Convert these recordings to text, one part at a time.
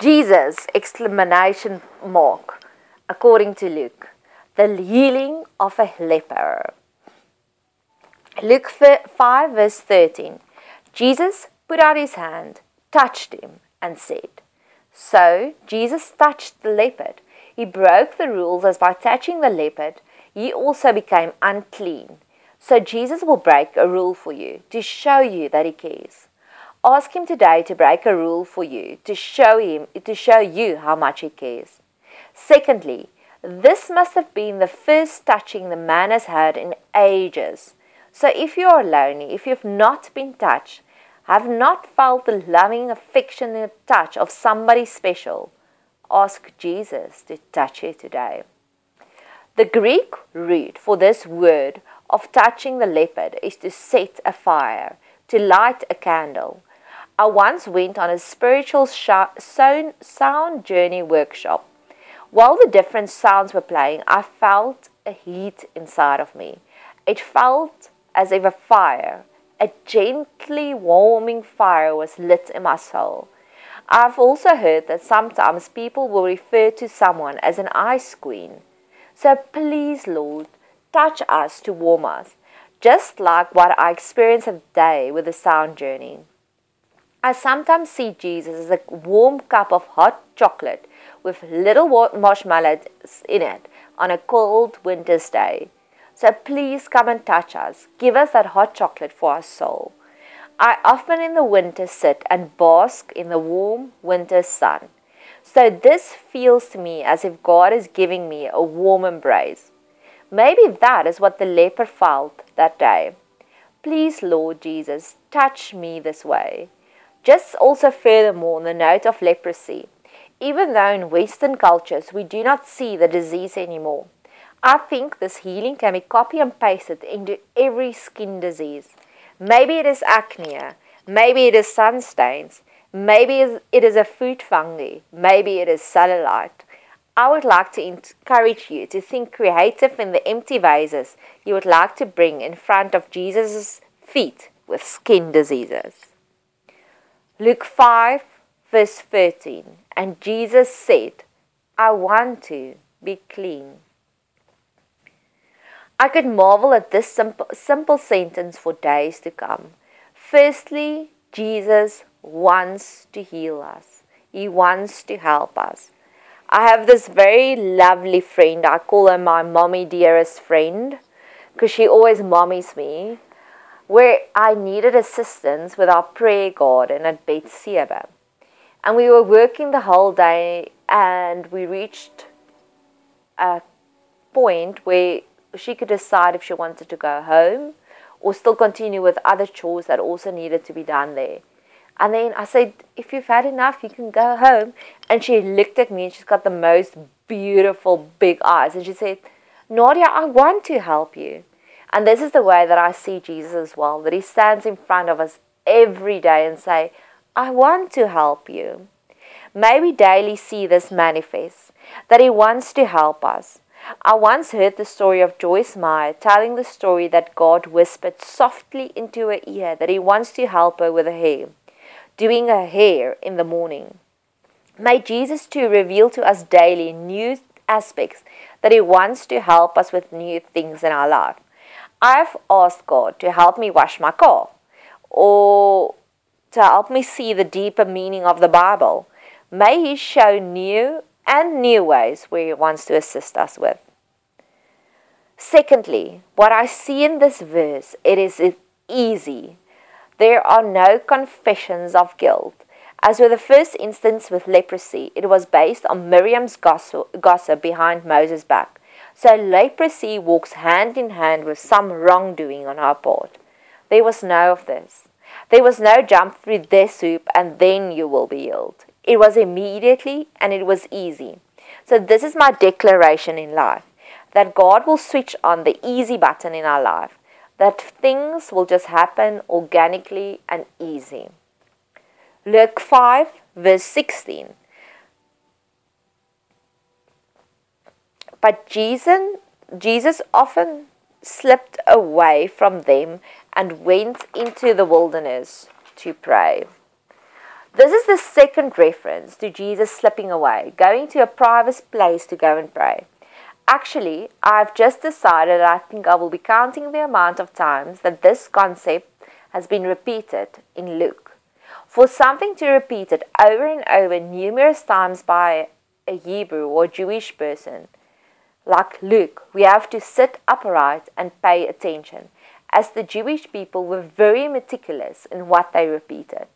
Jesus! Exclamation mark. According to Luke, the healing of a leper. Luke 5, verse 13. Jesus put out his hand, touched him, and said, So Jesus touched the leopard. He broke the rules as by touching the leopard, he also became unclean. So Jesus will break a rule for you to show you that he cares. Ask him today to break a rule for you to show him to show you how much he cares. Secondly, this must have been the first touching the man has had in ages. So if you are lonely, if you've not been touched, have not felt the loving, affectionate touch of somebody special, ask Jesus to touch you today. The Greek root for this word of touching the leopard is to set a fire, to light a candle. I once went on a spiritual sound journey workshop. While the different sounds were playing, I felt a heat inside of me. It felt as if a fire, a gently warming fire, was lit in my soul. I've also heard that sometimes people will refer to someone as an ice queen. So please, Lord, touch us to warm us, just like what I experienced today with the sound journey. I sometimes see Jesus as a warm cup of hot chocolate with little marshmallows in it on a cold winter's day. So please come and touch us. Give us that hot chocolate for our soul. I often in the winter sit and bask in the warm winter sun. So this feels to me as if God is giving me a warm embrace. Maybe that is what the leper felt that day. Please, Lord Jesus, touch me this way. Just also furthermore, on the note of leprosy. Even though in Western cultures we do not see the disease anymore, I think this healing can be copy and pasted into every skin disease. Maybe it is acne, maybe it is sun stains, maybe it is a food fungi, maybe it is cellulite, I would like to encourage you to think creative in the empty vases you would like to bring in front of Jesus' feet with skin diseases. Luke 5, verse 13. And Jesus said, I want to be clean. I could marvel at this simple, simple sentence for days to come. Firstly, Jesus wants to heal us, He wants to help us. I have this very lovely friend. I call her my mommy dearest friend because she always mommies me. Where I needed assistance with our prayer garden at Seba. And we were working the whole day and we reached a point where she could decide if she wanted to go home or still continue with other chores that also needed to be done there. And then I said, if you've had enough, you can go home. And she looked at me and she's got the most beautiful big eyes. And she said, Nadia, I want to help you. And this is the way that I see Jesus as well, that he stands in front of us every day and say, I want to help you. May we daily see this manifest, that he wants to help us. I once heard the story of Joyce Meyer telling the story that God whispered softly into her ear that he wants to help her with her hair doing her hair in the morning. May Jesus too reveal to us daily new aspects that He wants to help us with new things in our life. I've asked God to help me wash my car or to help me see the deeper meaning of the Bible. May He show new and new ways where He wants to assist us with. Secondly, what I see in this verse, it is easy there are no confessions of guilt. As with the first instance with leprosy, it was based on Miriam's gossip behind Moses' back. So leprosy walks hand in hand with some wrongdoing on our part. There was no of this. There was no jump through this hoop and then you will be healed. It was immediately and it was easy. So, this is my declaration in life that God will switch on the easy button in our life that things will just happen organically and easy. Luke 5, verse 16. But Jesus, Jesus often slipped away from them and went into the wilderness to pray. This is the second reference to Jesus slipping away, going to a private place to go and pray. Actually, I've just decided I think I will be counting the amount of times that this concept has been repeated in Luke. For something to repeat it over and over numerous times by a Hebrew or Jewish person, like Luke, we have to sit upright and pay attention, as the Jewish people were very meticulous in what they repeated.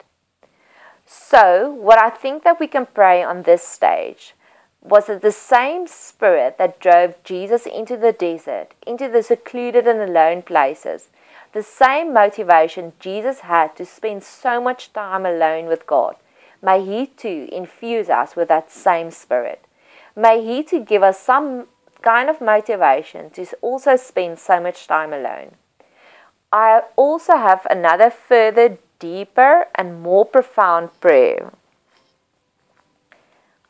So, what I think that we can pray on this stage was that the same spirit that drove Jesus into the desert, into the secluded and alone places, the same motivation Jesus had to spend so much time alone with God, may He too infuse us with that same spirit. May He too give us some kind of motivation to also spend so much time alone. I also have another further deeper and more profound prayer.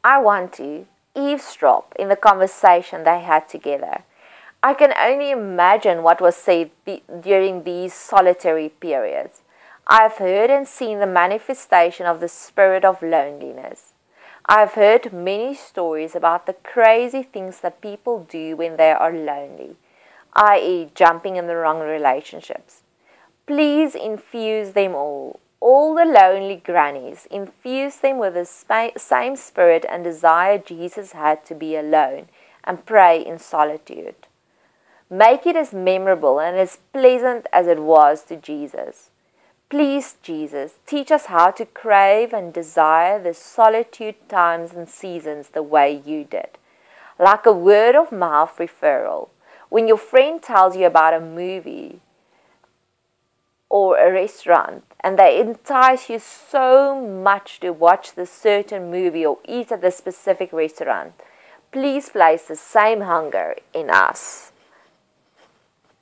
I want to eavesdrop in the conversation they had together. I can only imagine what was said during these solitary periods. I have heard and seen the manifestation of the spirit of loneliness. I have heard many stories about the crazy things that people do when they are lonely, i.e., jumping in the wrong relationships. Please infuse them all, all the lonely grannies, infuse them with the same spirit and desire Jesus had to be alone and pray in solitude. Make it as memorable and as pleasant as it was to Jesus. Please, Jesus, teach us how to crave and desire the solitude times and seasons the way you did. Like a word of mouth referral. When your friend tells you about a movie or a restaurant and they entice you so much to watch the certain movie or eat at the specific restaurant, please place the same hunger in us.